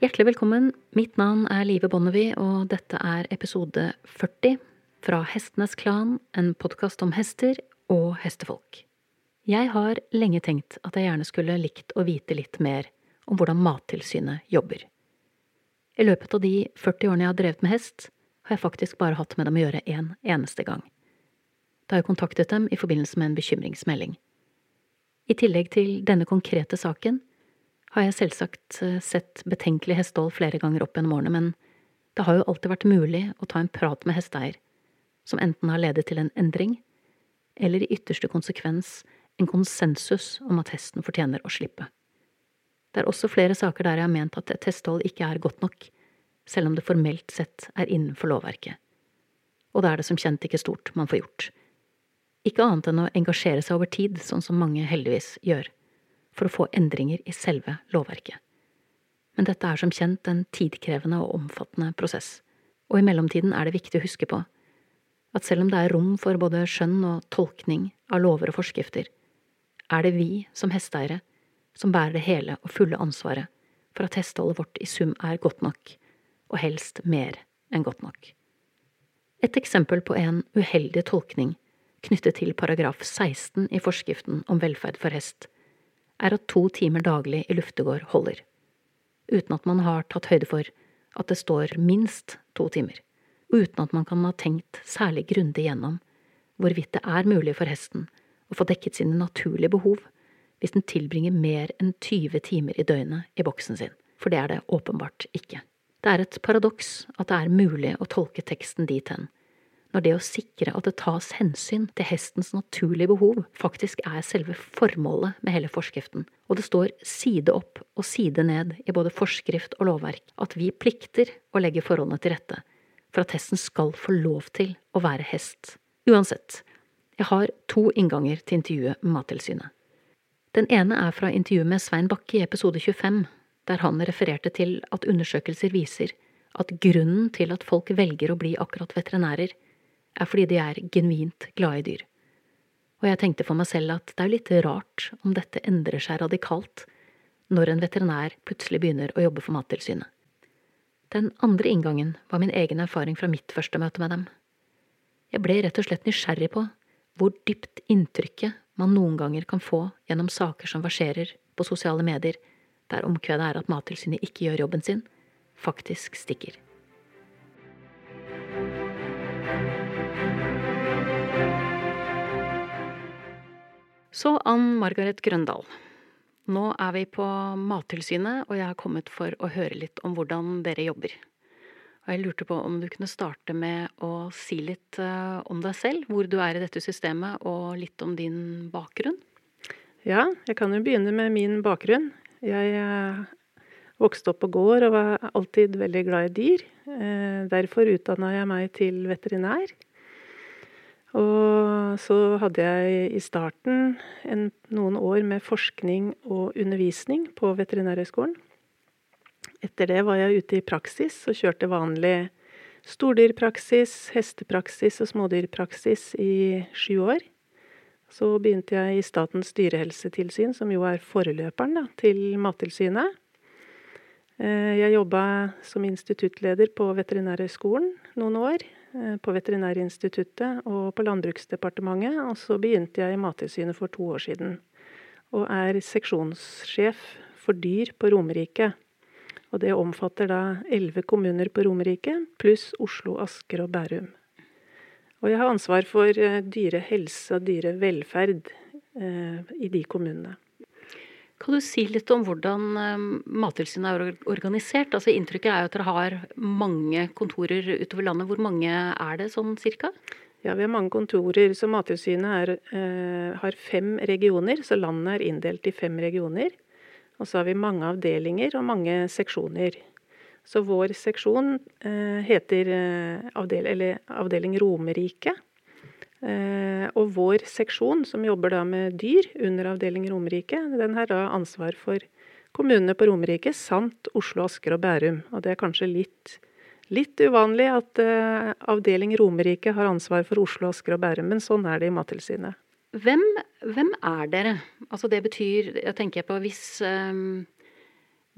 Hjertelig velkommen. Mitt navn er Live Bonnevie, og dette er episode 40 fra Hestenes Klan, en podkast om hester og hestefolk. Jeg har lenge tenkt at jeg gjerne skulle likt å vite litt mer om hvordan Mattilsynet jobber. I løpet av de 40 årene jeg har drevet med hest, har jeg faktisk bare hatt med dem å gjøre én en eneste gang. Da har jeg kontaktet dem i forbindelse med en bekymringsmelding. I tillegg til denne konkrete saken har jeg selvsagt eh, sett betenkelig hestehold flere ganger opp gjennom årene, men det har jo alltid vært mulig å ta en prat med hesteeier, som enten har ledet til en endring, eller i ytterste konsekvens en konsensus om at hesten fortjener å slippe. Det er også flere saker der jeg har ment at et hestehold ikke er godt nok, selv om det formelt sett er innenfor lovverket. Og da er det som kjent ikke stort man får gjort. Ikke annet enn å engasjere seg over tid, sånn som mange heldigvis gjør for å få endringer i selve lovverket. Men dette er som kjent en tidkrevende og omfattende prosess, og i mellomtiden er det viktig å huske på at selv om det er rom for både skjønn og tolkning av lover og forskrifter, er det vi som hesteeiere som bærer det hele og fulle ansvaret for at hesteholdet vårt i sum er godt nok, og helst mer enn godt nok. Et eksempel på en uheldig tolkning knyttet til paragraf 16 i forskriften om velferd for hest er at to timer daglig i luftegård holder, uten at man har tatt høyde for at det står minst to timer, og uten at man kan ha tenkt særlig grundig gjennom hvorvidt det er mulig for hesten å få dekket sine naturlige behov hvis den tilbringer mer enn 20 timer i døgnet i boksen sin, for det er det åpenbart ikke. Det er et paradoks at det er mulig å tolke teksten dit hen når det å sikre at det tas hensyn til hestens naturlige behov, faktisk er selve formålet med hele forskriften, og det står side opp og side ned i både forskrift og lovverk at vi plikter å legge forholdene til rette for at hesten skal få lov til å være hest. Uansett, jeg har to innganger til intervjuet med Mattilsynet. Den ene er fra intervjuet med Svein Bakke i episode 25, der han refererte til at undersøkelser viser at grunnen til at folk velger å bli akkurat veterinærer, er fordi de er genuint glade i dyr. Og jeg tenkte for meg selv at det er litt rart om dette endrer seg radikalt når en veterinær plutselig begynner å jobbe for Mattilsynet. Den andre inngangen var min egen erfaring fra mitt første møte med dem. Jeg ble rett og slett nysgjerrig på hvor dypt inntrykket man noen ganger kan få gjennom saker som verserer på sosiale medier, der omkvedet er at Mattilsynet ikke gjør jobben sin, faktisk stikker. Så Ann Margaret Grøndal. Nå er vi på Mattilsynet, og jeg har kommet for å høre litt om hvordan dere jobber. Og jeg lurte på om du kunne starte med å si litt eh, om deg selv, hvor du er i dette systemet, og litt om din bakgrunn? Ja, jeg kan jo begynne med min bakgrunn. Jeg eh, vokste opp på gård og var alltid veldig glad i dyr. Eh, derfor utdanna jeg meg til veterinær. Og så hadde jeg i starten en, noen år med forskning og undervisning på Veterinærhøgskolen. Etter det var jeg ute i praksis og kjørte vanlig stordyrpraksis, hestepraksis og smådyrpraksis i sju år. Så begynte jeg i Statens dyrehelsetilsyn, som jo er foreløperen da, til Mattilsynet. Eh, jeg jobba som instituttleder på Veterinærhøgskolen noen år. Eh, på Veterinærinstituttet og på Landbruksdepartementet. Og så begynte jeg i Mattilsynet for to år siden. Og er seksjonssjef for dyr på Romerike. Og det omfatter da elleve kommuner på Romerike, pluss Oslo, Asker og Bærum. Og jeg har ansvar for eh, dyrehelse og dyrevelferd eh, i de kommunene. Kan du si litt om hvordan eh, Mattilsynet er organisert? Altså Inntrykket er jo at dere har mange kontorer utover landet. Hvor mange er det sånn cirka? Ja, Vi har mange kontorer. så Mattilsynet er, eh, har fem regioner. Så landet er inndelt i fem regioner. Og så har vi mange avdelinger og mange seksjoner. Så vår seksjon eh, heter eh, avdel, avdeling Romerike. Eh, og vår seksjon, som jobber da med dyr under avdeling Romerike, den har da ansvar for kommunene på Romerike samt Oslo, Asker og Bærum. Og det er kanskje litt, litt uvanlig at uh, avdeling Romerike har ansvar for Oslo, Asker og Bærum, men sånn er det i Mattilsynet. hvem, hvem, er dere? Altså det betyr Jeg tenker på hvis, um,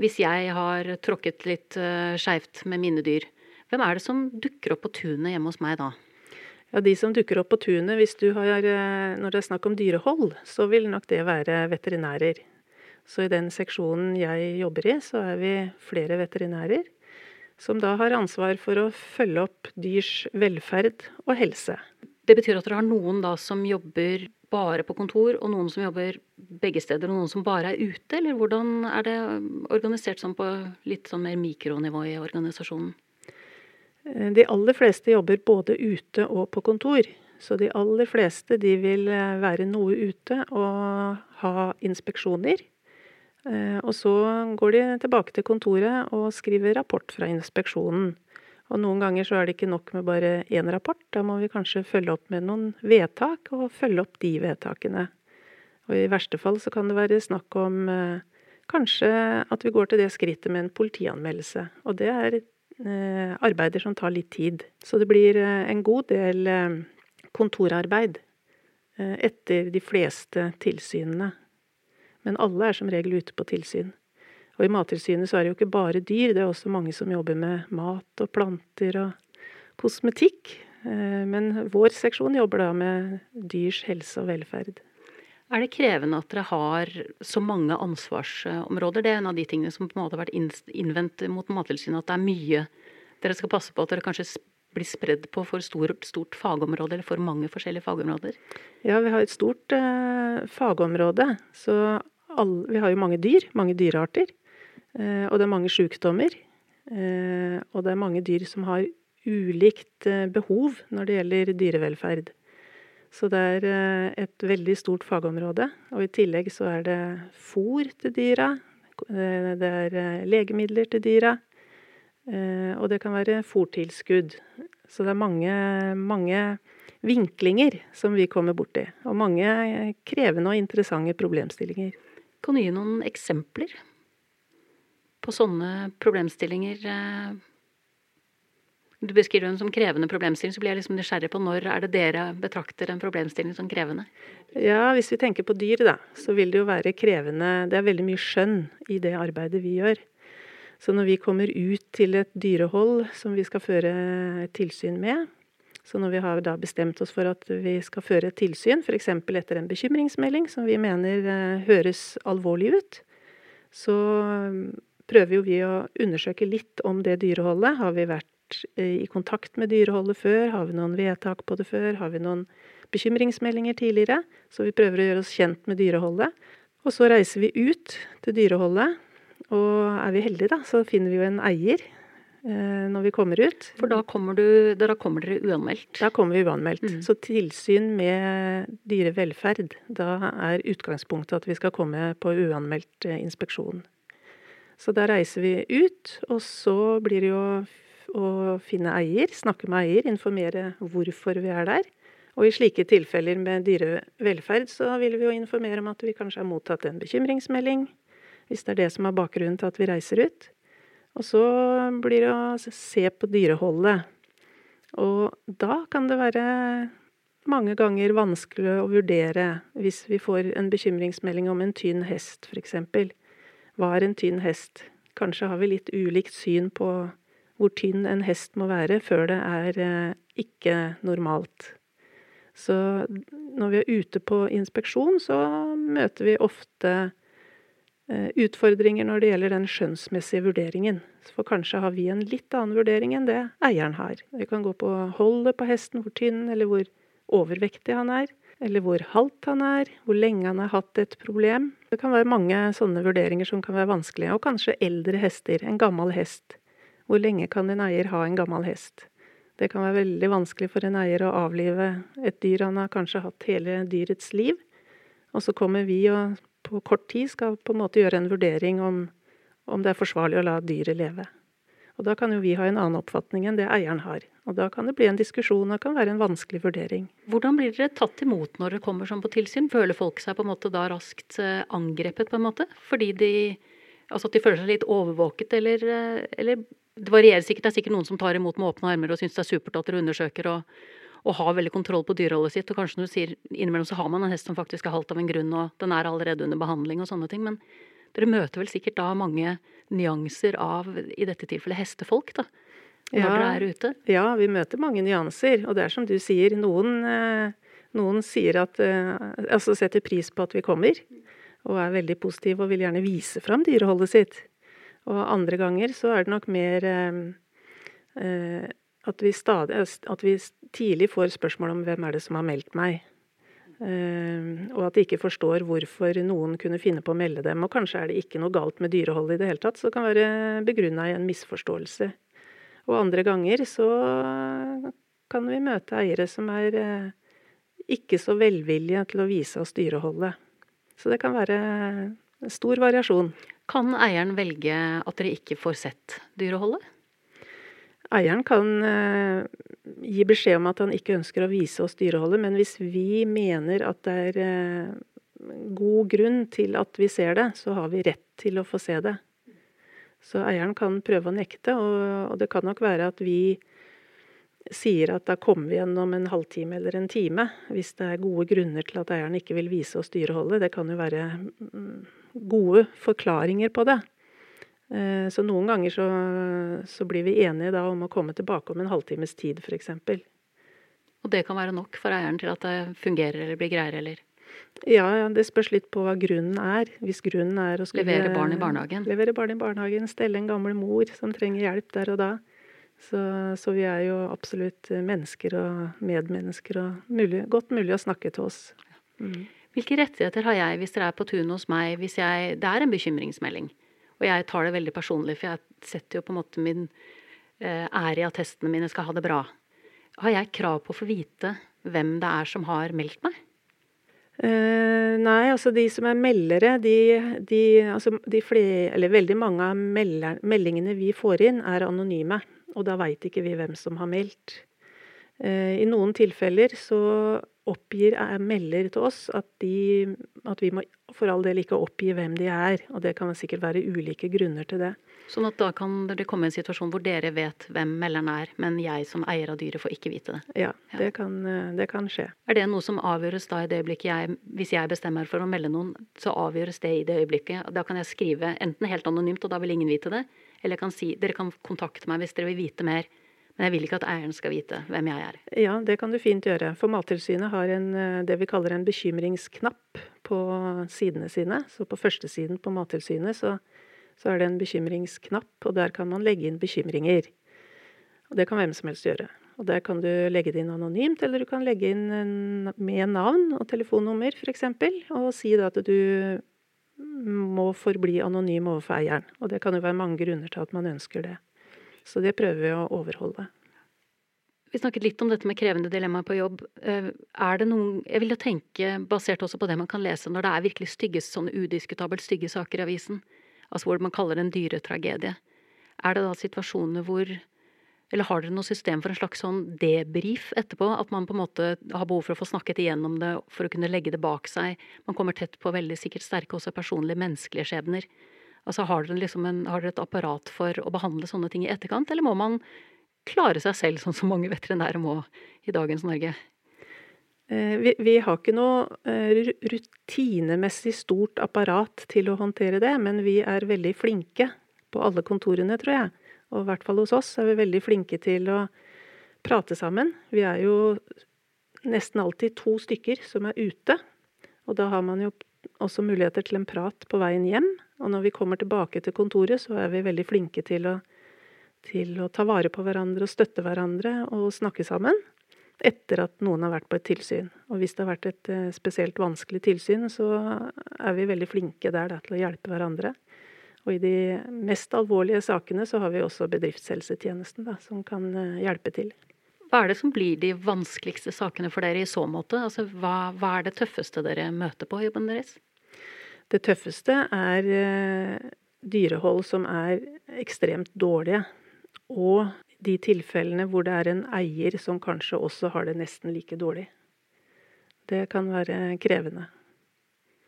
hvis jeg har tråkket litt skjevt med mine dyr. Hvem er det som dukker opp på tunet hjemme hos meg da? Ja, De som dukker opp på tunet hvis du har, eh, når det er snakk om dyrehold, så vil nok det være veterinærer. Så i den seksjonen jeg jobber i, så er vi flere veterinærer. Som da har ansvar for å følge opp dyrs velferd og helse. Det betyr at dere har noen da som jobber bare på kontor, og noen som jobber begge steder, og noen som bare er ute? Eller hvordan er det organisert sånn på litt sånn mer mikronivå i organisasjonen? Eh, de aller fleste jobber både ute og på kontor. Så de aller fleste de vil eh, være noe ute og ha inspeksjoner. Eh, og så går de tilbake til kontoret og skriver rapport fra inspeksjonen. Og noen ganger så er det ikke nok med bare én rapport, da må vi kanskje følge opp med noen vedtak, og følge opp de vedtakene. Og i verste fall så kan det være snakk om kanskje at vi går til det skrittet med en politianmeldelse. Og det er arbeider som tar litt tid. Så det blir eh, en god del eh, kontorarbeid eh, etter de fleste tilsynene. Men alle er som regel ute på tilsyn. Og i Mattilsynet så er det jo ikke bare dyr, det er også mange som jobber med mat og planter og kosmetikk. Eh, men vår seksjon jobber da med dyrs helse og velferd. Er det krevende at dere har så mange ansvarsområder? Det er en av de tingene som på en måte har vært innvendt mot Mattilsynet, at det er mye dere skal passe på at dere kanskje blir spredd på for stort, stort fagområde, eller for mange forskjellige fagområder? Ja, vi har et stort eh, fagområde. Så alle, vi har jo mange dyr, mange dyrearter. Eh, og det er mange sykdommer. Eh, og det er mange dyr som har ulikt eh, behov når det gjelder dyrevelferd. Så det er eh, et veldig stort fagområde. Og i tillegg så er det fôr til dyra. Eh, det er eh, legemidler til dyra. Og det kan være fôrtilskudd. Så det er mange, mange vinklinger som vi kommer borti. Og mange krevende og interessante problemstillinger. Kan du gi noen eksempler på sånne problemstillinger? Du beskriver den som krevende problemstilling, så blir jeg liksom nysgjerrig på når er det dere betrakter en problemstilling som krevende? Ja, hvis vi tenker på dyr, da, så vil det jo være krevende Det er veldig mye skjønn i det arbeidet vi gjør. Så når vi kommer ut til et dyrehold som vi skal føre tilsyn med, så når vi har da bestemt oss for at vi skal føre et tilsyn, f.eks. etter en bekymringsmelding som vi mener eh, høres alvorlig ut, så mm, prøver jo vi å undersøke litt om det dyreholdet. Har vi vært eh, i kontakt med dyreholdet før? Har vi noen vedtak på det før? Har vi noen bekymringsmeldinger tidligere? Så vi prøver å gjøre oss kjent med dyreholdet. Og så reiser vi ut til dyreholdet. Og er vi heldige, da, så finner vi jo en eier Eh, når vi kommer ut. For da kommer, du, da kommer dere uanmeldt? Da kommer vi uanmeldt. Mm. Så tilsyn med dyrevelferd, da er utgangspunktet at vi skal komme på uanmeldt eh, inspeksjon. Så da reiser vi ut, og så blir det jo å finne eier, snakke med eier, informere hvorfor vi er der. Og i slike tilfeller med dyrevelferd så vil vi jo informere om at vi kanskje har mottatt en bekymringsmelding, hvis det er det som er bakgrunnen til at vi reiser ut. Og så blir det å se på dyreholdet. Og da kan det være mange ganger vanskelig å vurdere hvis vi får en bekymringsmelding om en tynn hest, f.eks. Hva er en tynn hest? Kanskje har vi litt ulikt syn på hvor tynn en hest må være før det er eh, ikke normalt. Så når vi er ute på inspeksjon, så møter vi ofte Eh, utfordringer når det gjelder den skjønnsmessige vurderingen. For kanskje har vi en litt annen vurdering enn det eieren har. Vi kan gå på holdet på hesten, hvor tynn eller hvor overvektig han er. Eller hvor halvt han er, hvor lenge han har hatt et problem. Det kan være mange sånne vurderinger som kan være vanskelige. Og kanskje eldre hester. En gammel hest. Hvor lenge kan en eier ha en gammel hest? Det kan være veldig vanskelig for en eier å avlive et dyr han har kanskje hatt hele dyrets liv. Og så kommer vi og på kort tid skal på en måte gjøre en vurdering om, om det er forsvarlig å la dyret leve. Og Da kan jo vi ha en annen oppfatning enn det eieren har. Og Da kan det bli en diskusjon, og kan være en vanskelig vurdering. Hvordan blir dere tatt imot når dere kommer som på tilsyn? Føler folk seg på en måte da raskt eh, angrepet, på en måte? Fordi de Altså at de føler seg litt overvåket, eller, eh, eller Det varierer sikkert. Det er sikkert noen som tar imot med åpne armer og syns det er supert at dere undersøker og, og har veldig kontroll på dyreholdet sitt. Og kanskje når du sier innimellom så har man en hest som faktisk er halvt av en grunn, og den er allerede under behandling og sånne ting. Men dere møter vel sikkert da mange nyanser av, i dette tilfellet, hestefolk, da? Når Ja. dere er ute? Ja, vi møter mange nyanser. Og det er som du sier, noen, eh, noen sier at eh, Altså setter pris på at vi kommer, og er veldig positive og vil gjerne vise fram dyreholdet sitt. Og andre ganger så er det nok mer eh, eh, at vi stadig At vi tidlig får spørsmål om hvem er det som har meldt meg. Eh, og at de ikke forstår hvorfor noen kunne finne på å melde dem. Og kanskje er det ikke noe galt med dyreholdet i det hele tatt, så det kan være begrunna i en misforståelse. Og andre ganger så kan vi møte eiere som er eh, ikke så velvillige til å vise oss dyreholdet. Så det kan være stor variasjon. Kan eieren velge at dere ikke får sett dyreholdet? Eieren kan eh, gi beskjed om at han ikke ønsker å vise oss dyreholdet, men hvis vi mener at det er eh, god grunn til at vi ser det, så har vi rett til å få se det. Så eieren kan prøve å nekte, og, og det kan nok være at vi sier at da kommer vi igjen om en halvtime eller en time, hvis det er gode grunner til at eieren ikke vil vise oss dyreholdet. Det kan jo være mm, gode forklaringer på det. Eh, Så noen ganger så, så blir vi enige da om å komme tilbake om en halvtimes tid, f.eks. Og det kan være nok for eieren til at det fungerer eller blir greiere, eller Ja, ja, det spørs litt på hva grunnen er. Hvis grunnen er å skulle levere barn i barnehagen. Levere barn i barnehagen, stelle en gammel mor som trenger hjelp der og da. Så, så vi er jo absolutt mennesker og medmennesker og mulig, godt mulig å snakke til oss. Mm. Hvilke rettigheter har jeg hvis dere er på tunet hos meg, hvis jeg Det er en bekymringsmelding, og jeg tar det veldig personlig, for jeg setter jo på en måte min eh, ære i at hestene mine skal ha det bra. Har jeg krav på å få vite hvem det er som har meldt meg? Uh, nei, altså de som er meldere, de, de, altså de flere, eller veldig mange av melder, meldingene vi får inn, er anonyme. Og da veit ikke vi hvem som har meldt. Uh, I noen tilfeller så oppgir er melder til oss at, de, at vi må for all del ikke oppgi hvem de er. Og det kan sikkert være ulike grunner til det. Sånn at da kan det komme en situasjon hvor dere vet hvem melderen er, men jeg som eier av dyret får ikke vite det. Ja, Ja. det kan, eh, det kan skje. Er det noe som avgjøres da i det øyeblikket jeg Hvis jeg bestemmer for å melde noen, så avgjøres det i det øyeblikket. Da kan jeg skrive enten helt anonymt, og da vil ingen vite det, eller jeg kan si dere kan kontakte meg hvis dere vil vite mer. Men jeg vil ikke at eieren skal vite hvem jeg er. Ja, det kan du fint gjøre. For Mattilsynet har en, eh, det vi kaller en bekymringsknapp på sidene sine. Så på førstesiden på Mattilsynet så, så er det en bekymringsknapp, og der kan man legge inn bekymringer. Og det kan hvem som helst gjøre. Og der kan du legge det inn anonymt, eller du kan legge inn en, med navn og telefonnummer f.eks., og si da at du må forbli anonym overfor eieren. Og det kan jo være mange grunner til at man ønsker det. Så det prøver vi å overholde. Vi snakket litt om dette med krevende dilemmaer på jobb. Eh, Er det noen Jeg vil jo tenke, basert også på det man kan lese, når det er virkelig stygge, sånne udiskutabelt stygge saker i avisen, altså hvor man kaller det en dyretragedie, er det da situasjoner hvor Eller har dere noe system for en slags sånn debrief etterpå? At man på en måte har behov for å få snakket igjennom det for å kunne legge det bak seg? Man kommer tett på veldig sikkert sterke også personlige, menneskelige skjebner. Altså har dere, liksom en, har dere et apparat for å behandle sånne ting i etterkant, eller må man klare seg selv, sånn som mange veterinærer må i dagens Norge? Eh, Vi, vi har ikke noe eh, rutinemessig stort apparat til å håndtere det, men vi er veldig flinke på alle kontorene, tror jeg. Og i hvert fall hos oss er vi veldig flinke til å prate sammen. Vi er jo nesten alltid to stykker som er ute. Og da har man jo også muligheter til en prat på veien hjem. Og når vi kommer tilbake til kontoret, så er vi veldig flinke til å, til å ta vare på hverandre og støtte hverandre og snakke sammen etter at noen har vært på et tilsyn. Og hvis det har vært et eh, spesielt vanskelig tilsyn, så er vi veldig flinke der da, til å hjelpe hverandre. Og i de mest alvorlige sakene så har vi også bedriftshelsetjenesten da, som kan eh, hjelpe til. Hva er det som blir de vanskeligste sakene for dere i så måte? Altså, hva, hva er det tøffeste dere møter på jobben deres? Det tøffeste er eh, dyrehold som er ekstremt dårlige. Og de tilfellene hvor det er en eier som kanskje også har det nesten like dårlig. Det kan være krevende.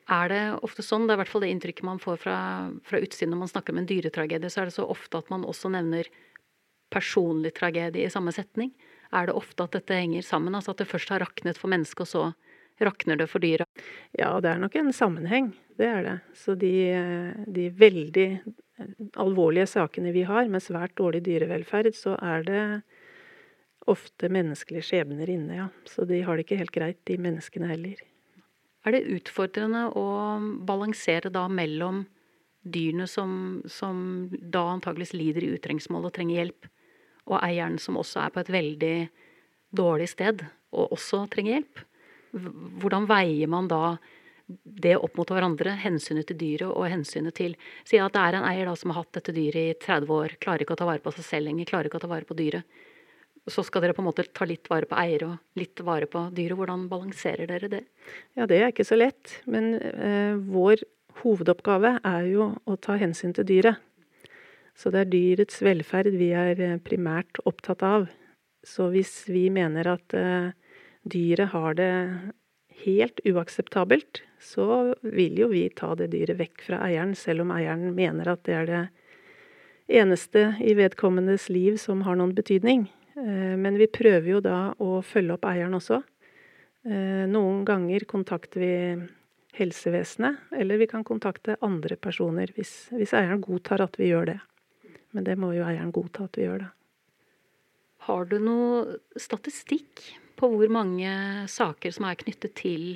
Er det ofte sånn, det er i hvert fall det inntrykket man får fra, fra utsiden når man snakker om en dyretragedie, så er det så ofte at man også nevner personlig tragedie i samme setning. er det ofte at dette henger sammen? Altså at det først har raknet for mennesket, og så rakner det for dyra? Ja, det er nok en sammenheng. Det er det. Så de, de veldig alvorlige sakene vi har, med svært dårlig dyrevelferd, så er det ofte menneskelige skjebner inne, ja. Så de har det ikke helt greit, de menneskene heller. Er det utfordrende å balansere da mellom dyrene som, som da antageligvis lider i utrengsmål og trenger hjelp, og eieren som også er på et veldig dårlig sted og også trenger hjelp? Hvordan veier man da det opp mot hverandre, hensynet til dyret og hensynet til Si at det er en eier da som har hatt dette dyret i 30 år, klarer ikke å ta vare på seg selv lenger, klarer ikke å ta vare på dyret. Så skal dere på en måte ta litt vare på eier og litt vare på dyret. Hvordan balanserer dere det? Ja, det er ikke så lett. Men eh, vår hovedoppgave er jo å ta hensyn til dyret. Så det er dyrets velferd vi er eh, primært opptatt av. Så hvis vi mener at eh, dyret har det helt uakseptabelt, så vil jo vi ta det dyret vekk fra eieren, selv om eieren mener at det er det eneste i vedkommendes liv som har noen betydning. Eh, men vi prøver jo da å følge opp eieren også. Eh, noen ganger kontakter vi helsevesenet, eller vi kan kontakte andre personer hvis, hvis eieren godtar at vi gjør det. Men det må jo eieren godta at vi gjør det. Har du noe statistikk på hvor mange saker som er knyttet til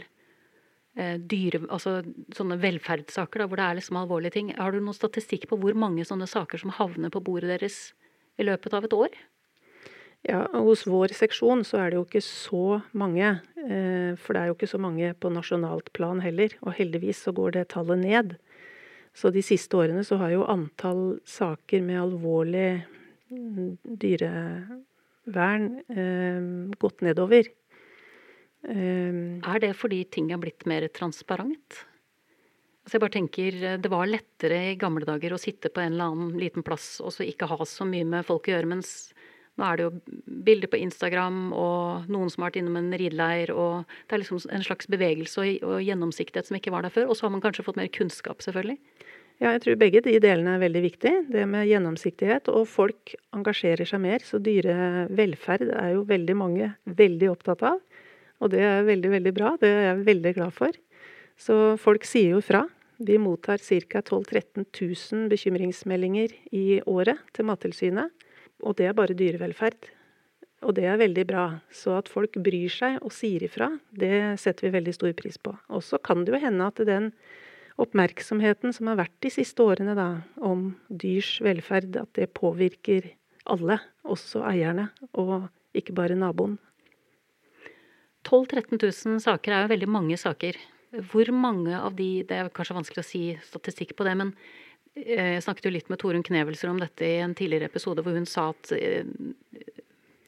eh, dyre, altså sånne velferdssaker, da, hvor det er liksom alvorlige ting. Har du noen statistikk på hvor mange sånne saker som havner på bordet deres i løpet av et år? Ja, Hos vår seksjon så er det jo ikke så mange. Eh, for det er jo ikke så mange på nasjonalt plan heller. Og heldigvis så går det tallet ned. Så de siste årene så har jo antall saker med alvorlig mm, dyre vern eh, gått nedover. Eh, er det fordi ting er blitt mer transparent? Altså jeg bare tenker, eh, Det var lettere i gamle dager å sitte på en eller annen liten plass og så ikke ha så mye med folk å gjøre, mens nå er det jo bilder på Instagram og noen som har vært innom en rideleir, og det er liksom en slags bevegelse og, og gjennomsiktighet som ikke var der før. Og så har man kanskje fått mer kunnskap, selvfølgelig. Ja, jeg tror begge de delene er veldig viktig. Det med gjennomsiktighet, og folk engasjerer seg mer. Så dyrevelferd er jo veldig mange veldig opptatt av. Og det er veldig, veldig bra. Det er jeg veldig glad for. Så folk sier jo fra. Vi mottar ca. 12 000-13 000 bekymringsmeldinger i året til Mattilsynet. Og det er bare dyrevelferd. Og det er veldig bra. Så at folk bryr seg og sier ifra, det setter vi veldig stor pris på. Og så kan det jo hende at den oppmerksomheten som har vært de siste årene da, om dyrs velferd, at det påvirker alle, også eierne, og ikke bare naboen. 12 000-13 000 saker er jo veldig mange saker. Hvor mange av de Det er kanskje vanskelig å si statistikk på det, men eh, jeg snakket jo litt med Torunn Knevelser om dette i en tidligere episode, hvor hun sa at eh,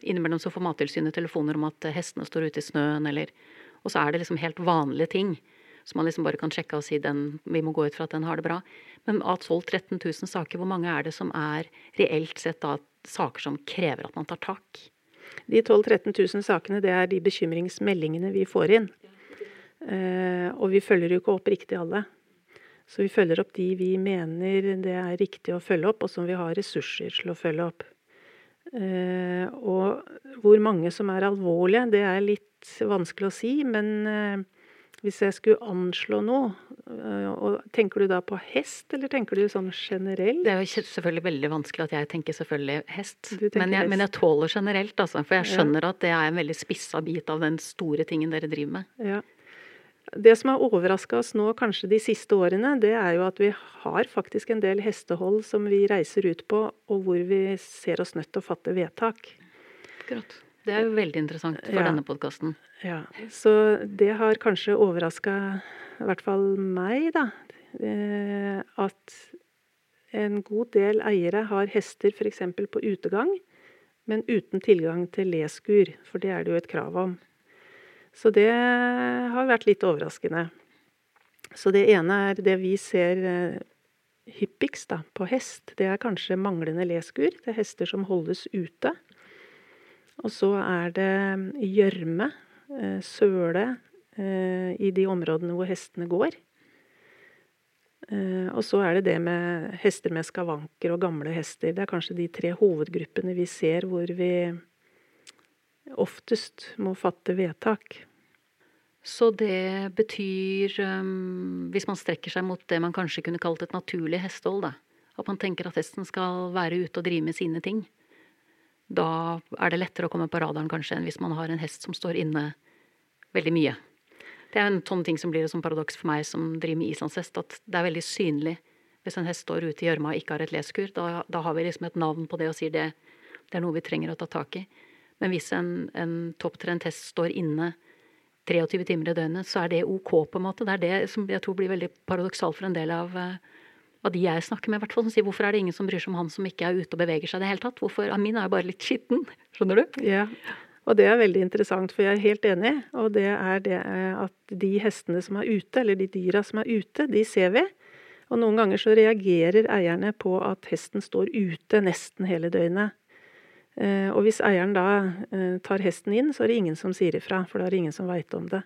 innimellom så får Mattilsynet telefoner om at hestene står ute i snøen, eller Og så er det liksom helt vanlige ting. Så man liksom bare kan sjekke og si den, vi må gå ut fra at den har det bra. Men av 12 000-13 000 saker, hvor mange er det som er reelt sett da saker som krever at man tar tak? De 12 000-13 000 sakene, det er de bekymringsmeldingene vi får inn. Eh, og vi følger jo ikke opp riktig alle. Så vi følger opp de vi mener det er riktig å følge opp, og som vi har ressurser til å følge opp. Eh, og hvor mange som er alvorlige, det er litt vanskelig å si, men eh, hvis jeg skulle anslå noe, øh, og tenker du da på hest, eller tenker du sånn generelt? Det er jo selvfølgelig veldig vanskelig at jeg tenker selvfølgelig hest. Men jeg, men jeg, tåler generelt, altså. For jeg skjønner ja. at det er en veldig spissa bit av den store tingen dere driver med. Ja. Det som har overraska oss nå kanskje de siste årene, det er jo at vi har faktisk en del hestehold som vi reiser ut på, og hvor vi ser oss nødt til å fatte vedtak. Akkurat. Det er jo veldig interessant for ja. denne podkasten. Ja, så det har kanskje overraska i hvert fall meg, da. Eh, at en god del eiere har hester f.eks. på utegang, men uten tilgang til leskur, for det er det jo et krav om. Så det har vært litt overraskende. Så det ene er det vi ser eh, hyppigst da, på hest, det er kanskje manglende leskur til hester som holdes ute. Og så er det gjørme, eh, søle, eh, i de områdene hvor hestene går. Eh, og så er det det med hester med skavanker og gamle hester. Det er kanskje de tre hovedgruppene vi ser hvor vi oftest må fatte vedtak. Så det betyr, um, hvis man strekker seg mot det man kanskje kunne kalt et naturlig hestehold, da, at man tenker at hesten skal være ute og drive med sine ting, da er det lettere å komme på radaren kanskje enn hvis man har en hest som står inne veldig mye. Det er en sånn ting som blir et paradoks for meg som driver med islandshest, at det er veldig synlig hvis en hest står ute i gjørma og ikke har et leskur. Da, da, har vi liksom et navn på det og sier det, det er noe vi trenger å ta tak i. Men hvis en, en topptrent hest står inne 23 timer i døgnet, så er det ok, på en måte. Det er det som jeg tror blir veldig paradoksalt for en del av, eh, av de jeg snakker med, hvert. Som sier hvorfor er det ingen som bryr seg om han som ikke er ute og beveger seg i det hele tatt? Hvorfor? Min er jo bare litt skitten. Skjønner du? Ja. Og det er veldig interessant, for jeg er helt enig. Og det er det eh, at de hestene som er ute, eller de dyra som er ute, de ser vi. Og noen ganger så reagerer eierne på at hesten står ute nesten hele døgnet. Eh, og hvis eieren da eh, tar hesten inn, så er det ingen som sier ifra, for da er det ingen som veit om det.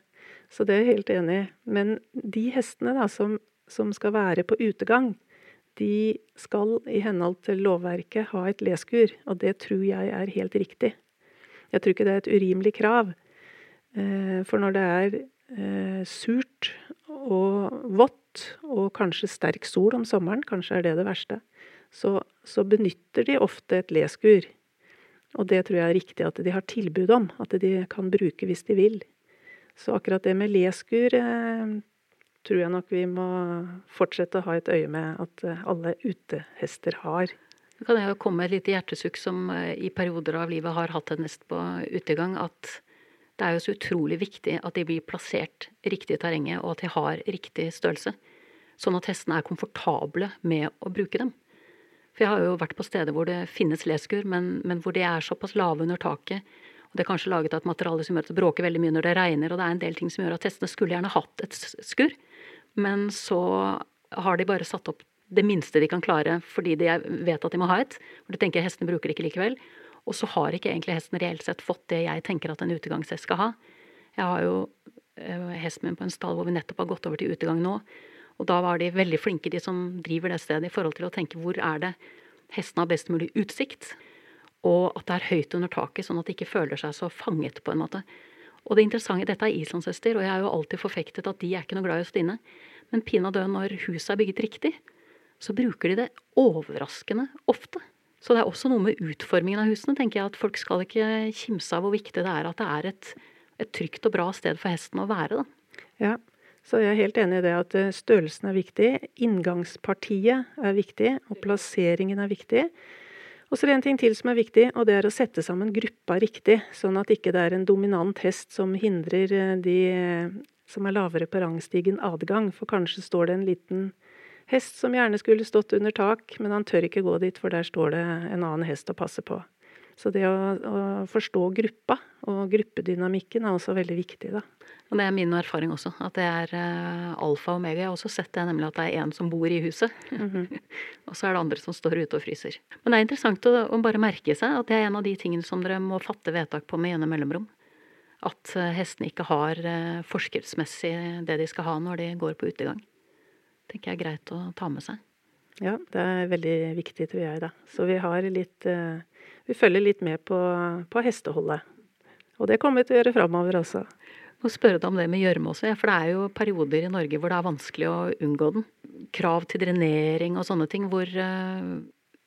Så det er jeg helt enig i. Men de hestene da, som, som, skal være på utegang, de skal i henhold til lovverket ha et leskur, og det tror jeg er helt riktig. Jeg tror ikke det er et urimelig krav. Eh, for når det er surt og vått, og kanskje sterk sol om sommeren, kanskje er det det verste, så, så benytter de ofte et leskur. Og det tror jeg er riktig at de har tilbud om, at de kan bruke hvis de vil. Så akkurat det med leskur eh, tror jeg nok vi må fortsette å ha et øye med at eh, alle utehester har. Så kan jeg jo komme med et lite hjertesukk som eh, i perioder av livet har hatt en hest på utegang, at det er jo så utrolig viktig at de blir plassert riktig i terrenget, og at de har riktig størrelse. Sånn at hestene er komfortable med å bruke dem. For jeg har jo vært på steder hvor det finnes leskur, men, men hvor de er såpass lave under taket. Og det er kanskje laget av et materiale som gjør at det bråker veldig mye når det regner, og det er en del ting som gjør at hestene skulle gjerne hatt et skur, men så har de bare satt opp det minste de kan klare fordi de vet at de må ha et. Og det tenker hestene bruker ikke likevel. Og så har ikke egentlig hesten reelt sett fått det jeg tenker at en utegangshest skal ha. Jeg har jo eh, hesten min på en stall hvor vi nettopp har gått over til utegang nå. Og da var de veldig flinke, de som driver det stedet, i forhold til å tenke hvor er det hesten har best mulig utsikt, og at det er høyt under taket, sånn at de ikke føler seg så fanget, på en måte. Og det interessante, dette er islandshester, og jeg har jo alltid forfektet at de er ikke noe glad i å stå inne. Men pinadø når huset er bygget riktig, så bruker de det overraskende ofte. Så det er også noe med utformingen av husene, tenker jeg, at folk skal ikke kimse av hvor viktig det er at det er et, et trygt og bra sted for hesten å være, da. Ja, så jeg er helt enig i det at eh, størrelsen er viktig. Inngangspartiet er viktig, og plasseringen er viktig. Og så er det en ting til som er viktig, og det er å sette sammen gruppa riktig. Sånn at ikke det er en dominant hest som hindrer eh, de eh, som er lavere på rangstigen adgang. For kanskje står det en liten hest som gjerne skulle stått under tak, men han tør ikke gå dit, for der står det en annen hest å passe på. Så det å, å forstå gruppa og gruppedynamikken er også veldig viktig, da. Og det er min erfaring også, at det er uh, alfa og omega. Jeg har også sett det, nemlig at det er én som bor i huset. Mm -hmm. og så er det andre som står ute og fryser. Men det er interessant å, å, bare merke seg at det er en av de tingene som dere må fatte vedtak på med gjennom mellomrom. At uh, hestene ikke har uh, forskriftsmessig det de skal ha når de går på utegang. tenker jeg er greit å ta med seg. Ja, det er veldig viktig, tror jeg, da. Så vi har litt Vi følger litt med på, på hesteholdet. Og det kommer vi til å gjøre framover også må spørre deg om det med gjørme også, for det er jo perioder i Norge hvor det er vanskelig å unngå den. Krav til drenering og sånne ting hvor uh,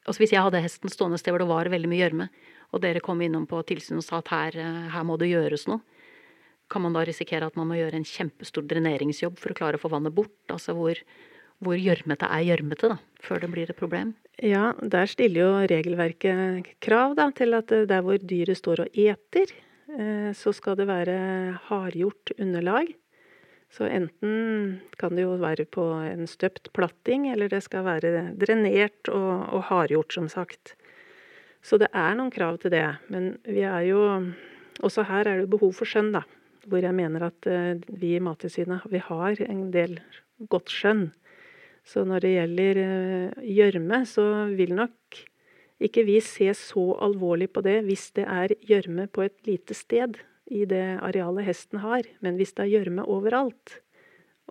Altså hvis jeg hadde hesten stående et sted hvor det var veldig mye gjørme, og dere kom innom på tilsyn og sa at her, uh, her må det gjøres noe, kan man da risikere at man må gjøre en kjempestor dreneringsjobb for å klare å få vannet bort? Altså hvor, hvor gjørmete er gjørmete, da, før det blir et problem? Ja, der stiller jo regelverket krav da, til at eh, der hvor dyret står og eter, Eh, så skal det være hardgjort underlag. Så enten kan det jo være på en støpt platting, eller det skal være drenert og, og hardgjort, som sagt. Så det er noen krav til det. Men vi er jo Også her er det behov for skjønn, da. Hvor jeg mener at eh, vi i Mattilsynet vi har en del godt skjønn. Så når det gjelder eh, gjørme, så vil nok ikke vi se så alvorlig på det hvis det er gjørme på et lite sted i det arealet hesten har, men hvis det er gjørme overalt,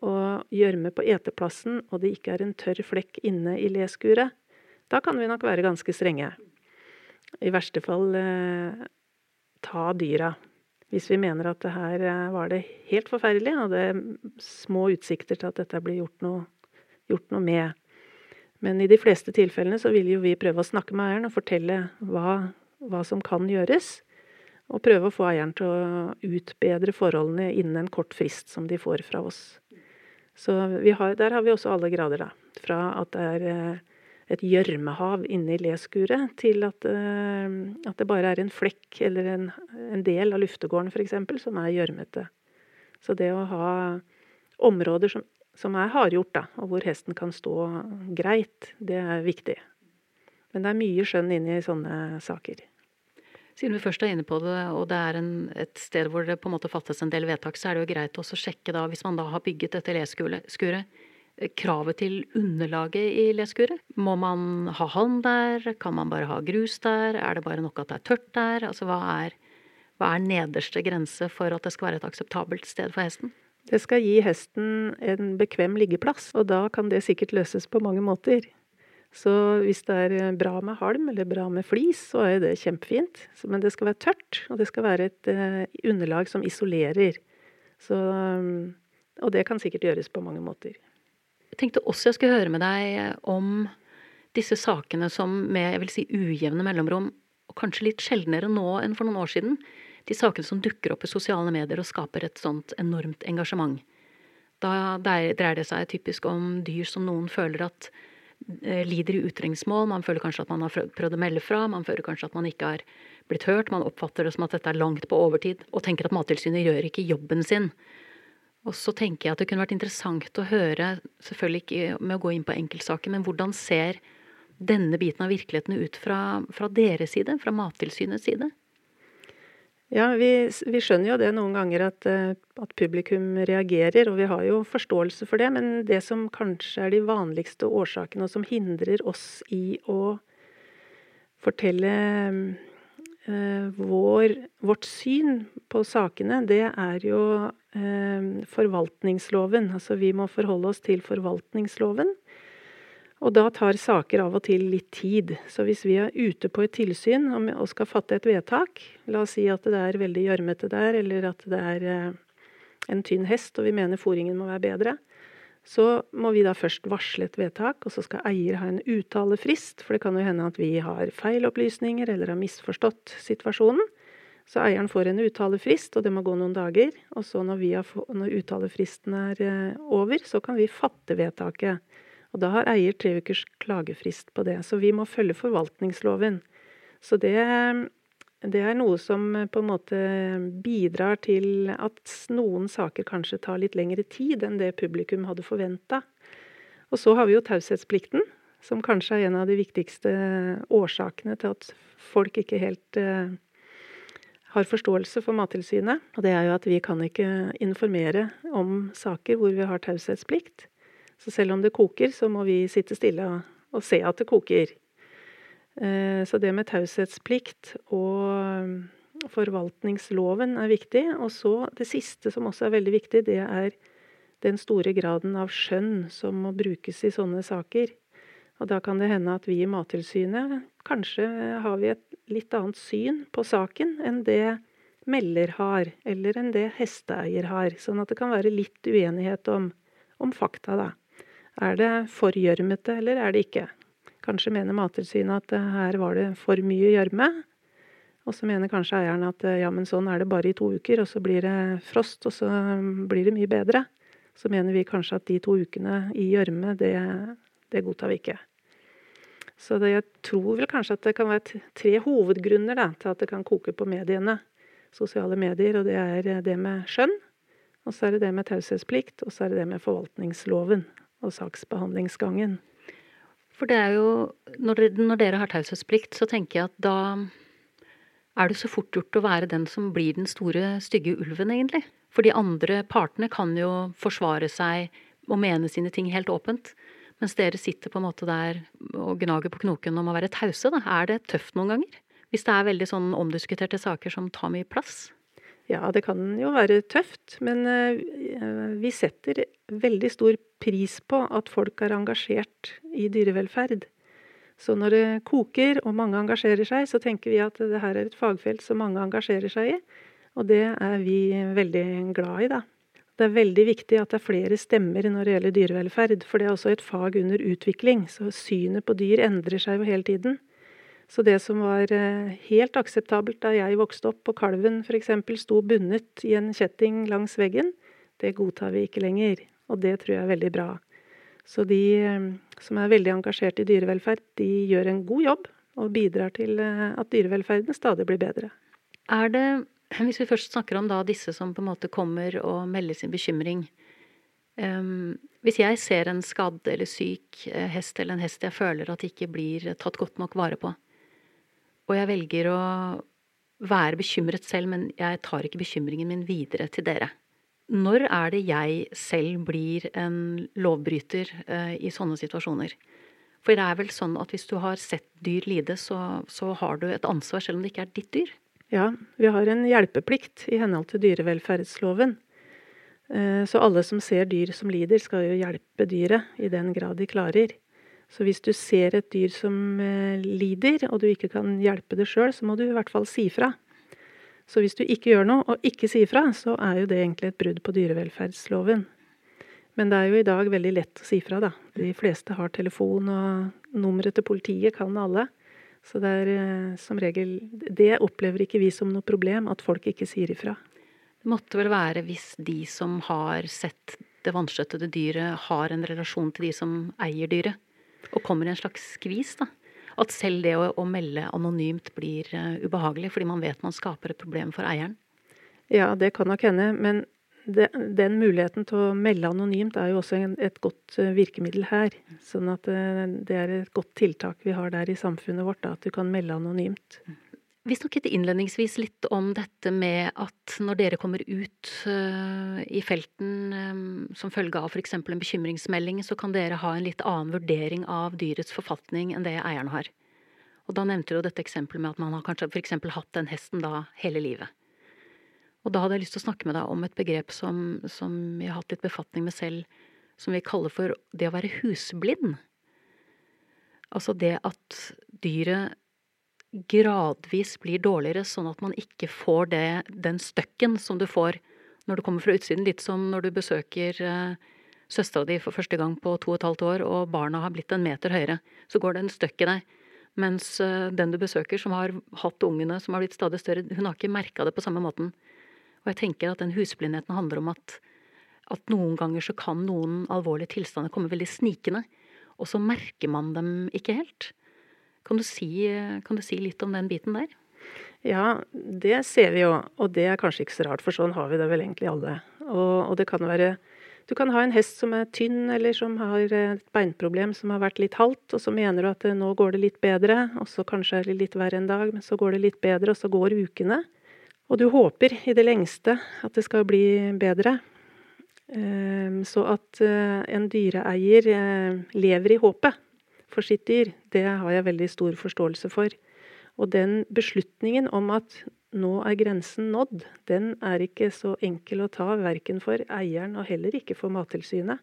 og gjørme på eteplassen, og det ikke er en tørr flekk inne i leskuret, da kan vi nok være ganske strenge. I verste fall eh, ta dyra. Hvis vi mener at det her eh, var det helt forferdelig, og det er små utsikter til at dette blir gjort noe, gjort noe med. Men i de fleste tilfellene så vil jo vi prøve å snakke med eieren og fortelle hva, hva som kan gjøres. Og prøve å få eieren til å utbedre forholdene innen en kort frist som de får fra oss. Så har, der har vi også alle grader, da. Fra at det er eh, et gjørmehav inne i leskuret, til at, eh, at, det bare er en flekk eller en, en del av luftegården f.eks. som er gjørmete. Så det å ha områder som, som er hardgjort, da, og hvor hesten kan stå greit, det er viktig. Men det er mye skjønn inne i sånne saker. Siden vi først er inne på det, og det er en, et sted hvor det på en måte fattes en del vedtak, så er det jo greit å sjekke da, hvis man da har bygget dette leskuret, kravet til underlaget i leskuret? Må man ha halm der? Kan man bare ha grus der? Er det bare nok at det er tørt der? Altså hva er, hva er nederste grense for at det skal være et akseptabelt sted for hesten? Det skal gi hesten en bekvem liggeplass, og da kan det sikkert løses på mange måter. Så hvis det er bra med halm eller bra med flis, så er det kjempefint. Men det skal være tørt, og det skal være et eh, underlag som isolerer. Så, og det kan sikkert gjøres på mange måter. Jeg tenkte også jeg skulle høre med deg om disse sakene som med jeg vil si, ujevne mellomrom, og kanskje litt sjeldnere nå enn for noen år siden, de sakene som dukker opp i sosiale medier og skaper et sånt enormt engasjement. Da dreier det seg typisk om dyr som noen føler at eh, lider i utrengsmål. Man føler kanskje at man har prøvd å melde fra, man føler kanskje at man ikke har blitt hørt. Man oppfatter det som at dette er langt på overtid, og tenker at Mattilsynet gjør ikke jobben sin. Og så tenker jeg at det kunne vært interessant å høre, selvfølgelig ikke med å gå inn på enkeltsaker, men hvordan ser denne biten av virkeligheten ut fra, fra deres side, fra Mattilsynets side? Ja, vi, vi, skjønner jo det noen ganger at, eh, at, publikum reagerer, og vi har jo forståelse for det. Men det som kanskje er de vanligste årsakene, og som hindrer oss i å fortelle eh, vår, vårt syn på sakene, det er jo Eh, forvaltningsloven. Altså vi må forholde oss til forvaltningsloven. Og da tar saker av og til litt tid. Så hvis vi er ute på et tilsyn og skal fatte et vedtak, la oss si at det er veldig gjørmete der, eller at det er eh, en tynn hest og vi mener fòringen må være bedre, så må vi da først varsle et vedtak, og så skal eier ha en uttalefrist. For det kan jo hende at vi har feil opplysninger eller har misforstått situasjonen. Så eieren får en uttalefrist, og det må gå noen dager. Og så når, når uttalefristen er eh, over, så kan vi fatte vedtaket. Og da har eier tre ukers klagefrist på det. Så vi må følge forvaltningsloven. Så det, det er noe som eh, på en måte bidrar til at noen saker kanskje tar litt lengre tid enn det publikum hadde forventa. Og så har vi jo taushetsplikten, som kanskje er en av de viktigste årsakene til at folk ikke helt eh, har forståelse for Mattilsynet. Og det er jo at vi kan ikke informere om saker hvor vi har taushetsplikt. Så selv om det koker, så må vi sitte stille og, se at det koker. Eh, så det med taushetsplikt og forvaltningsloven er viktig. Og så det siste som også er veldig viktig, det er den store graden av skjønn som må brukes i sånne saker. Og da kan det hende at vi i Mattilsynet kanskje har vi et litt annet syn på saken enn det melder har, eller enn det hesteeier har. Sånn at det kan være litt uenighet om, om fakta, da. Er det for gjørmete, eller er det ikke? Kanskje mener Mattilsynet at her var det for mye gjørme. Og så mener kanskje eieren at ja, men sånn er det bare i to uker, og så blir det frost, og så blir det mye bedre. Så mener vi kanskje at de to ukene i gjørme, det, det godtar vi ikke. Så det, jeg tror vel kanskje at det kan være tre hovedgrunner da, til at det kan koke på mediene, sosiale medier. Og det er det med skjønn, og så er det det med taushetsplikt, og så er det det med forvaltningsloven og saksbehandlingsgangen. For det er jo Når, når dere har taushetsplikt, så tenker jeg at da er det så fort gjort å være den som blir den store, stygge ulven, egentlig. For de andre partene kan jo forsvare seg og mene sine ting helt åpent. Mens dere sitter på en måte der og gnager på knoken om å være tause. Er det tøft noen ganger? Hvis det er veldig sånn omdiskuterte saker som tar mye plass? Ja, det kan jo være tøft, men uh, vi setter veldig stor pris på at folk er engasjert i dyrevelferd. Så når det koker og mange engasjerer seg, så tenker vi at det her er et fagfelt som mange engasjerer seg i. Og det er vi veldig glad i, da. Det er veldig viktig at det er flere stemmer når det gjelder dyrevelferd, for det er også et fag under utvikling. Så synet på dyr endrer seg jo hele tiden. Så det som var eh, helt akseptabelt da jeg vokste opp og kalven f.eks. sto bundet i en kjetting langs veggen, det godtar vi ikke lenger. Og det tror jeg er veldig bra. Så de eh, som er veldig engasjert i dyrevelferd, de gjør en god jobb og bidrar til eh, at dyrevelferden stadig blir bedre. Er det, hvis vi først snakker om da disse som på en måte kommer og melder sin bekymring um, Hvis jeg ser en skadd eller syk hest eller en hest jeg føler at ikke blir tatt godt nok vare på, og jeg velger å være bekymret selv, men jeg tar ikke bekymringen min videre til dere. Når er det jeg selv blir en lovbryter eh, i sånne situasjoner? For det er vel sånn at hvis du har sett dyr lide, så, så, har du et ansvar selv om det ikke er ditt dyr? Ja, vi har en hjelpeplikt i henhold til dyrevelferdsloven. Eh, så alle som ser dyr som lider, skal jo hjelpe dyret i den grad de klarer. Så hvis du ser et dyr som eh, lider, og du ikke kan hjelpe det sjøl, så må du i hvert fall si fra. Så hvis du ikke gjør noe, og ikke sier fra, så er jo det egentlig et brudd på dyrevelferdsloven. Men det er jo i dag veldig lett å si fra, da. De fleste har telefon, og nummeret til politiet kan alle. Så det er eh, som regel Det opplever ikke vi som noe problem, at folk ikke sier ifra. Det måtte vel være hvis de som har sett det vanskjøttede dyret, har en relasjon til de som eier dyret? Og kommer i en slags skvis. da. At selv det å, å melde anonymt blir uh, ubehagelig, fordi man vet man skaper et problem for eieren. Ja, det kan nok hende. Men det, den muligheten til å melde anonymt er jo også en, et godt uh, virkemiddel her. Sånn at uh, det er et godt tiltak vi har der i samfunnet vårt, da, at du kan melde anonymt. Vi snakket innledningsvis litt om dette med at når dere kommer ut i felten som følge av f.eks. en bekymringsmelding, så kan dere ha en litt annen vurdering av dyrets forfatning enn det eieren har. Og da nevnte du jo dette eksempelet med at man har kanskje f.eks. hatt den hesten da hele livet. Og da hadde jeg lyst til å snakke med deg om et begrep som, som jeg har hatt litt befatning med selv, som vi kaller for det å være husblind. Altså det at dyret gradvis blir dårligere, sånn at man ikke får det, den støkken som du får når du kommer fra utsiden. Litt som når du besøker eh, søstera di for første gang på to og et halvt år, og barna har blitt en meter høyere. Så går det en støkk i deg. Mens eh, den du besøker, som har hatt ungene som har blitt stadig større, hun har ikke merka det på samme måten. Og jeg tenker at den husblindheten handler om at, at noen ganger så kan noen alvorlige tilstander komme veldig snikende, og så merker man dem ikke helt. Kan du, si, kan du si litt om den biten der? Ja, det ser vi jo. Og det er kanskje ikke så rart, for sånn har vi det vel egentlig alle. Og, og det kan være Du kan ha en hest som er tynn, eller som har et beinproblem som har vært litt halvt, og så mener du at nå går det litt bedre, og så kanskje er det litt verre en dag, men så går det litt bedre, og så går ukene. Og du håper i det lengste at det skal bli bedre. Ehm, så at eh, en dyreeier eh, lever i håpet for sitt dyr, det har jeg veldig stor forståelse for. Og den beslutningen om at nå er grensen nådd, den er ikke så enkel å ta, verken for eieren og heller ikke for Mattilsynet.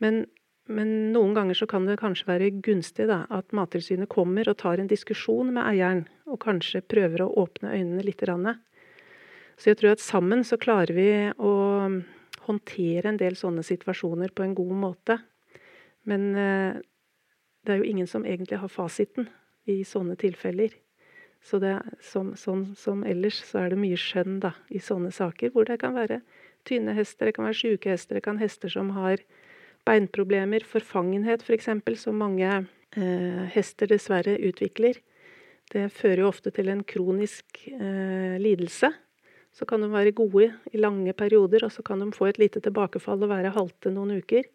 Men, men, noen ganger så kan det kanskje være gunstig da, at Mattilsynet kommer og tar en diskusjon med eieren, og kanskje prøver å åpne øynene litt. Så jeg tror at sammen så klarer vi å håndtere en del sånne situasjoner på en god måte. Men eh, det er jo ingen som egentlig har fasiten i sånne tilfeller. Så det, som, som, som, ellers så er det mye skjønn da, i sånne saker, hvor det kan være tynne hester, det kan være sjuke hester, det kan hester som har beinproblemer, forfangenhet f.eks., for som mange eh, hester dessverre utvikler. Det fører jo ofte til en kronisk eh, lidelse. Så kan de være gode i lange perioder, og så kan de få et lite tilbakefall og være halte noen uker.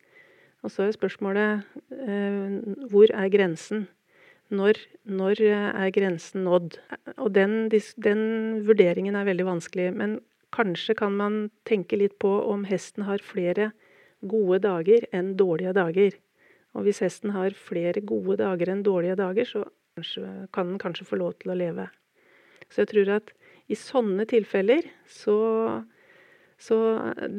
Og så er spørsmålet eh, hvor er grensen? Når, når, er grensen nådd? Og den, den, vurderingen er veldig vanskelig. Men kanskje kan man tenke litt på om hesten har flere gode dager enn dårlige dager. Og hvis hesten har flere gode dager enn dårlige dager, så kan den kanskje få lov til å leve. Så jeg tror at i sånne tilfeller så Så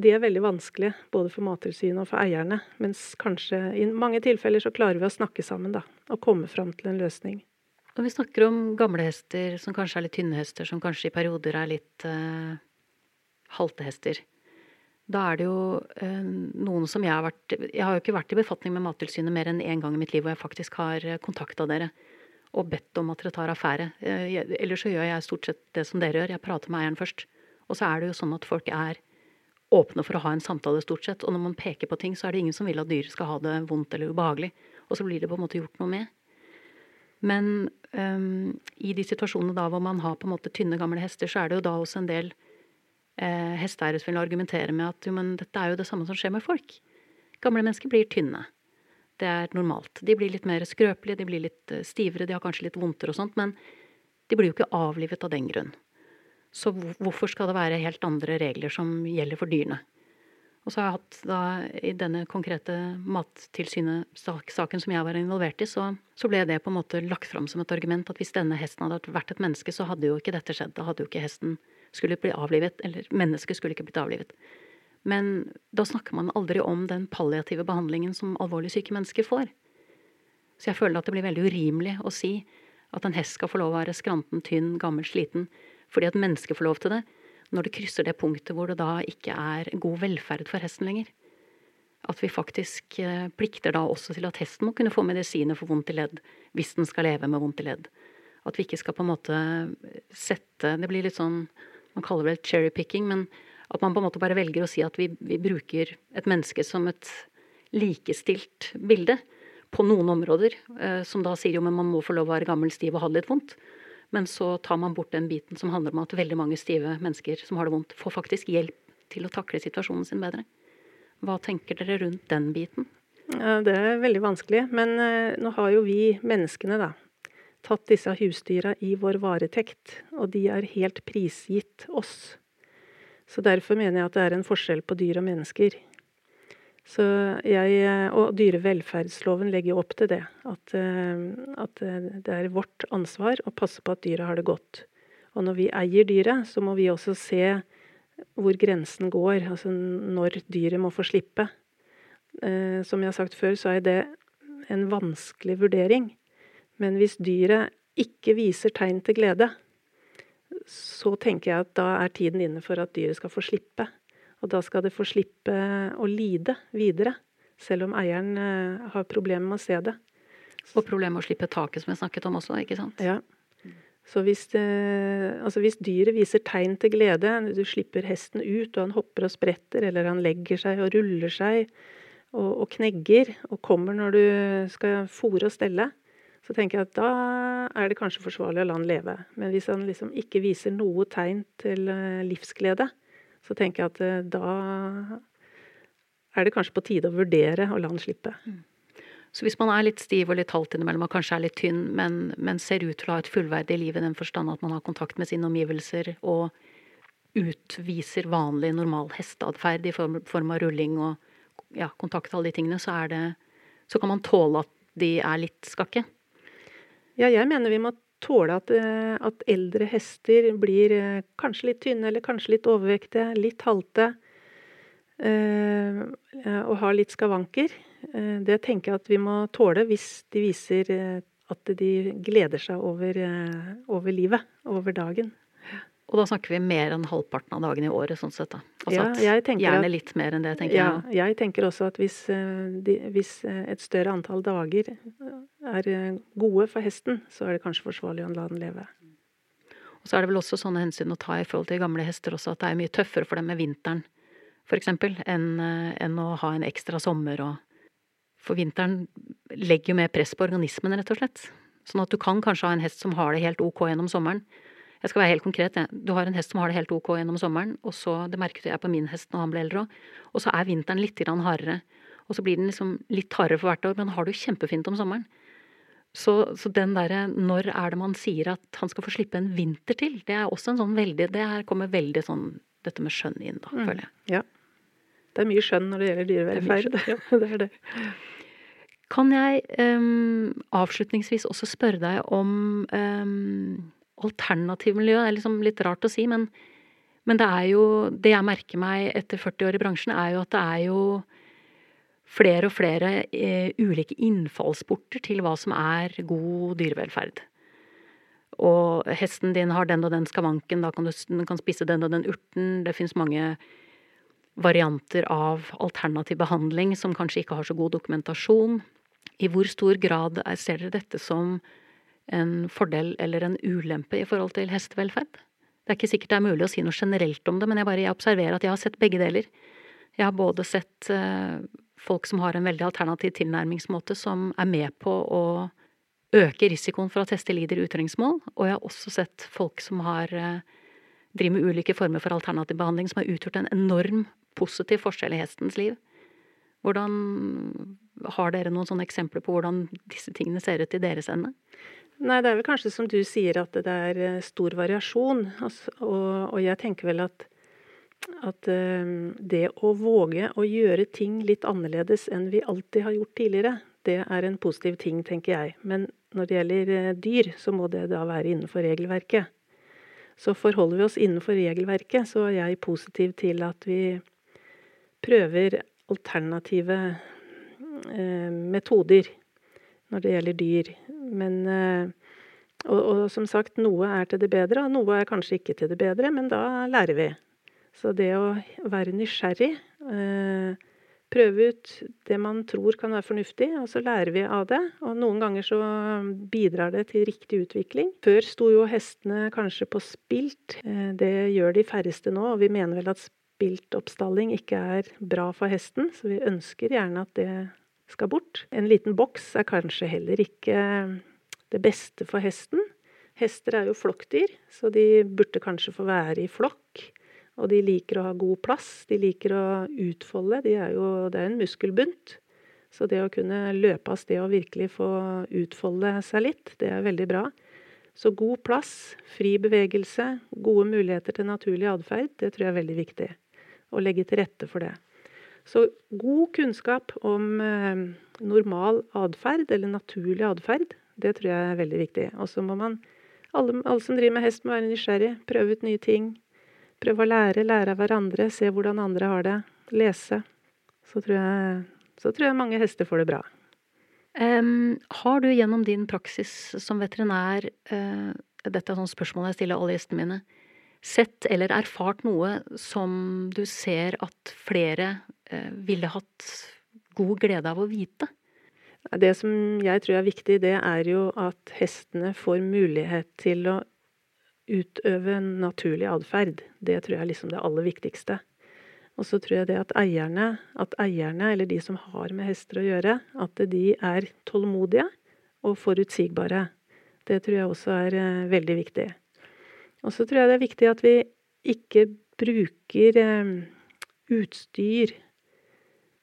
de er veldig vanskelige, både for Mattilsynet og for eierne. Mens kanskje i mange tilfeller så klarer vi å snakke sammen, da. Og komme fram til en løsning. Når vi snakker om gamle hester som kanskje er litt tynne hester, som kanskje i perioder er litt eh, halte hester. Da er det jo eh, noen som jeg har vært Jeg har jo ikke vært i befatning med Mattilsynet mer enn én gang i mitt liv hvor jeg faktisk har eh, kontakta dere og bedt om at dere tar affære. Eh, ellers så gjør jeg stort sett det som dere gjør. Jeg prater med eieren først. Og så er det jo sånn at folk er åpne for å ha en samtale, stort sett. Og når man peker på ting, så er det ingen som vil at dyret skal ha det vondt eller ubehagelig. Og så blir det på en måte gjort noe med. Men um, i de situasjonene da hvor man har på en måte tynne, gamle hester, så er det jo da også en del eh, hesteeiere som vil argumentere med at jo, men dette er jo det samme som skjer med folk. Gamle mennesker blir tynne. Det er normalt. De blir litt mer skrøpelige, de blir litt eh, stivere, de har kanskje litt vondtere og sånt, men de blir jo ikke avlivet av den grunn. Så hvorfor skal det være helt andre regler som gjelder for dyrene? Og så har jeg hatt da, i denne konkrete Mattilsynet-saken som jeg var involvert i, så, så, ble det på en måte lagt fram som et argument at hvis denne hesten hadde vært et menneske, så hadde jo ikke dette skjedd. Da hadde jo ikke hesten skulle bli avlivet, eller mennesket skulle ikke blitt avlivet. Men da snakker man aldri om den palliative behandlingen som alvorlig syke mennesker får. Så jeg føler at det blir veldig urimelig å si at en hest skal få lov å være skranten, tynn, gammel, sliten, fordi at mennesker får lov til det, når det krysser det punktet hvor det da ikke er god velferd for hesten lenger. At vi faktisk eh, plikter da også til at hesten må kunne få medisiner for vondt i ledd, hvis den skal leve med vondt i ledd. At vi ikke skal på en måte sette Det blir litt sånn Man kaller det cherry-picking, men at man på en måte bare velger å si at vi, vi bruker et menneske som et likestilt bilde på noen områder, eh, som da sier jo men man må få lov å være gammel, stiv og ha det litt vondt. Men så tar man bort den biten som handler om at veldig mange stive mennesker som har det vondt, får faktisk hjelp til å takle situasjonen sin bedre. Hva tenker dere rundt den biten? Ja, det er veldig vanskelig. Men uh, nå har jo vi menneskene, da, tatt disse husdyra i vår varetekt. Og de er helt prisgitt oss. Så derfor mener jeg at det er en forskjell på dyr og mennesker. Så jeg, og dyrevelferdsloven legger jo opp til det. At, eh, at, det er vårt ansvar å passe på at dyret har det godt. Og når vi eier dyret, så må vi også se hvor grensen går. Altså når dyret må få slippe. Eh, som jeg har sagt før, så er det en vanskelig vurdering. Men hvis dyret ikke viser tegn til glede, så tenker jeg at da er tiden inne for at dyret skal få slippe. Og da skal det få slippe å lide videre, selv om eieren eh, har problemer med å se det. Og problemet med å slippe taket, som jeg snakket om også, ikke sant? Ja. Så hvis, altså hvis, dyret viser tegn til glede, du slipper hesten ut, og han hopper og spretter, eller han legger seg og ruller seg og, og knegger, og kommer når du skal fòre og stelle, så tenker jeg at da er det kanskje forsvarlig å la han leve. Men hvis han liksom ikke viser noe tegn til eh, livsglede, så tenker jeg at eh, da er det kanskje på tide å vurdere å la den slippe. Mm. Så hvis man er litt stiv og litt halvt innimellom og kanskje er litt tynn, men, men, ser ut til å ha et fullverdig liv i den forstand at man har kontakt med sine omgivelser og utviser vanlig, normal hesteatferd i form, form, av rulling og ja, kontakt alle de tingene, så, er det, så kan man tåle at de er litt skakke? Ja, jeg mener vi må tåle at, eh, at, eldre hester blir eh, kanskje litt tynne eller kanskje litt overvektige, litt halte. Eh, og har litt skavanker. Det tenker jeg at vi må tåle hvis de viser at de gleder seg over, over livet, over dagen. Og da snakker vi mer enn halvparten av dagene i året, sånn sett da. Altså ja, gjerne at, litt mer enn det, tenker ja, jeg. Jeg tenker også at hvis, de, hvis, et større antall dager er gode for hesten, så er det kanskje forsvarlig å la den leve. Og så er det vel også sånne hensyn å ta i forhold til gamle hester også, at det er mye tøffere for dem med vinteren, eksempel, enn, enn å ha en ekstra sommer og For vinteren legger jo mer press på organismen, rett og slett. Sånn at du kan kanskje ha en hest som har det helt ok gjennom sommeren, jeg skal være helt konkret. Du har en hest som har det helt ok gjennom sommeren, og så, det merket jeg på min hest når han ble eldre òg, og så er vinteren litt hardere. Og så blir den liksom litt hardere for hvert år, men han har det jo kjempefint om sommeren. Så, så den derre når er det man sier at han skal få slippe en vinter til, det er også en sånn veldig Det her kommer veldig sånn dette med skjønn inn, da, mm. føler jeg. Ja. Det er mye skjønn når det gjelder dyrevelferd. Det, ja, det er det. Kan jeg um, avslutningsvis også spørre deg om um, alternativmiljø er liksom litt rart å si, men Men det er jo Det jeg merker meg etter 40 år i bransjen, er jo at det er jo flere og flere eh, ulike innfallsporter til hva som er god dyrevelferd. Og hesten din har den og den skavanken, da kan du den kan spise den og den urten. Det fins mange varianter av alternativ behandling som kanskje ikke har så god dokumentasjon. I hvor stor grad ser dere dette som en fordel eller en ulempe i forhold til hestevelferd? Det er ikke sikkert det er mulig å si noe generelt om det, men jeg bare observerer at jeg har sett begge deler. Jeg har både sett uh, folk som har en veldig alternativ tilnærmingsmåte, som er med på å øke risikoen for at hester lider utrengsmål, og jeg har også sett folk som har uh, driver med ulike former for alternativ behandling, som har utgjort en enorm positiv forskjell i hestens liv. Hvordan Har dere noen sånne eksempler på hvordan disse tingene ser ut i deres ende? Nei, det er vel kanskje som du sier at det er eh, stor variasjon. Altså, og, og, jeg tenker vel at, at um, det å våge å gjøre ting litt annerledes enn vi alltid har gjort tidligere, det er en positiv ting, tenker jeg. Men når det gjelder uh, dyr, så må det da være innenfor regelverket. Så forholder vi oss innenfor regelverket, så er jeg positiv til at vi prøver alternative eh, metoder når det gjelder dyr. Men eh, og, og, som sagt, noe er til det bedre, og noe er kanskje ikke til det bedre, men da lærer vi. Så det å være nysgjerrig, eh, prøve ut det man tror kan være fornuftig, og så lærer vi av det. Og noen ganger så bidrar det til riktig utvikling. Før sto jo hestene kanskje på spilt. Eh, det gjør de færreste nå, og vi mener vel at spiltoppstalling ikke er bra for hesten, så vi ønsker gjerne at det skal bort. En liten boks er kanskje heller ikke det beste for hesten. Hester er jo flokkdyr, så de burde kanskje få være i flokk. Og de liker å ha god plass, de liker å utfolde. De er jo, det er en muskelbunt. Så det å kunne løpe av sted og virkelig få utfolde seg litt, det er veldig bra. Så god plass, fri bevegelse, gode muligheter til naturlig atferd, det tror jeg er veldig viktig. Å legge til rette for det. Så god kunnskap om eh, normal atferd, eller naturlig atferd, det tror jeg er veldig viktig. Og så må man, alle, alle, som driver med hest, må være nysgjerrig. Prøve ut nye ting. Prøve å lære, lære av hverandre, se hvordan andre har det. Lese. Så tror jeg, så tror jeg mange hester får det bra. Um, har du gjennom din praksis som veterinær uh, Dette er sånne spørsmål jeg stiller alle gjestene mine sett eller erfart noe som du ser at flere eh, ville hatt god glede av å vite? Det som jeg tror er viktig, det er jo at hestene får mulighet til å utøve naturlig atferd. Det tror jeg er liksom det aller viktigste. Og så tror jeg det at eierne, at eierne, eller de som har med hester å gjøre, at de er tålmodige og forutsigbare. Det tror jeg også er eh, veldig viktig. Og så tror jeg det er viktig at vi ikke bruker eh, utstyr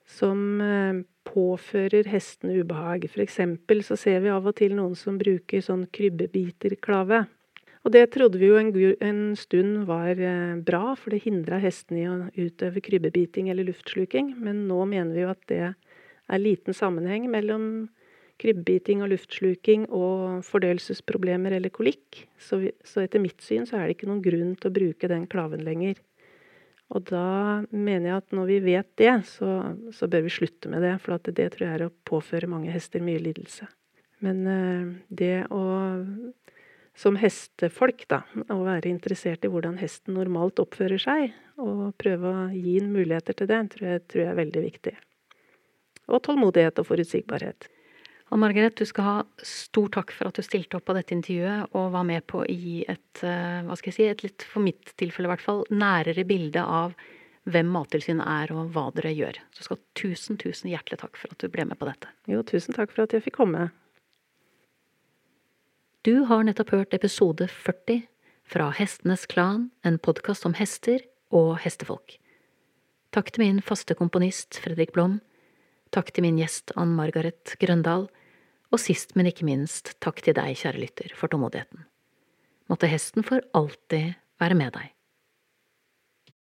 som eh, påfører hestene ubehag. For eksempel så ser vi av og til noen som bruker sånn krybbebiterklave. Og det trodde vi jo en, en stund var eh, bra, for det hindra hestene i å utøve krybbebiting eller luftsluking. Men nå mener vi jo at det er liten sammenheng mellom krybbebiting og luftsluking og fordøyelsesproblemer eller kolikk. Så, vi, så, etter mitt syn så er det ikke noen grunn til å bruke den klaven lenger. Og da mener jeg at når vi vet det, så, så bør vi slutte med det. For det tror jeg er å påføre mange hester mye lidelse. Men uh, det å som hestefolk, da, å være interessert i hvordan hesten normalt oppfører seg, og prøve å gi den muligheter til det, tror jeg, tror jeg er veldig viktig. Og tålmodighet og forutsigbarhet. Ann Margaret, du skal ha stor takk for at du stilte opp på dette intervjuet og var med på å gi et, eh, hva skal jeg si, et litt, for mitt tilfelle i hvert fall, nærere bilde av hvem Mattilsynet er og hva dere gjør. Så skal tusen, tusen hjertelig takk for at du ble med på dette. Jo, tusen takk for at jeg fikk komme. Du har nettopp hørt episode 40 fra Hestenes Klan, en podkast om hester og hestefolk. Takk til min faste komponist Fredrik Blom. Takk til min gjest Ann Margaret Grøndal og sist, men ikke minst, takk til deg, kjære lytter, for tålmodigheten. Måtte hesten for alltid være med deg.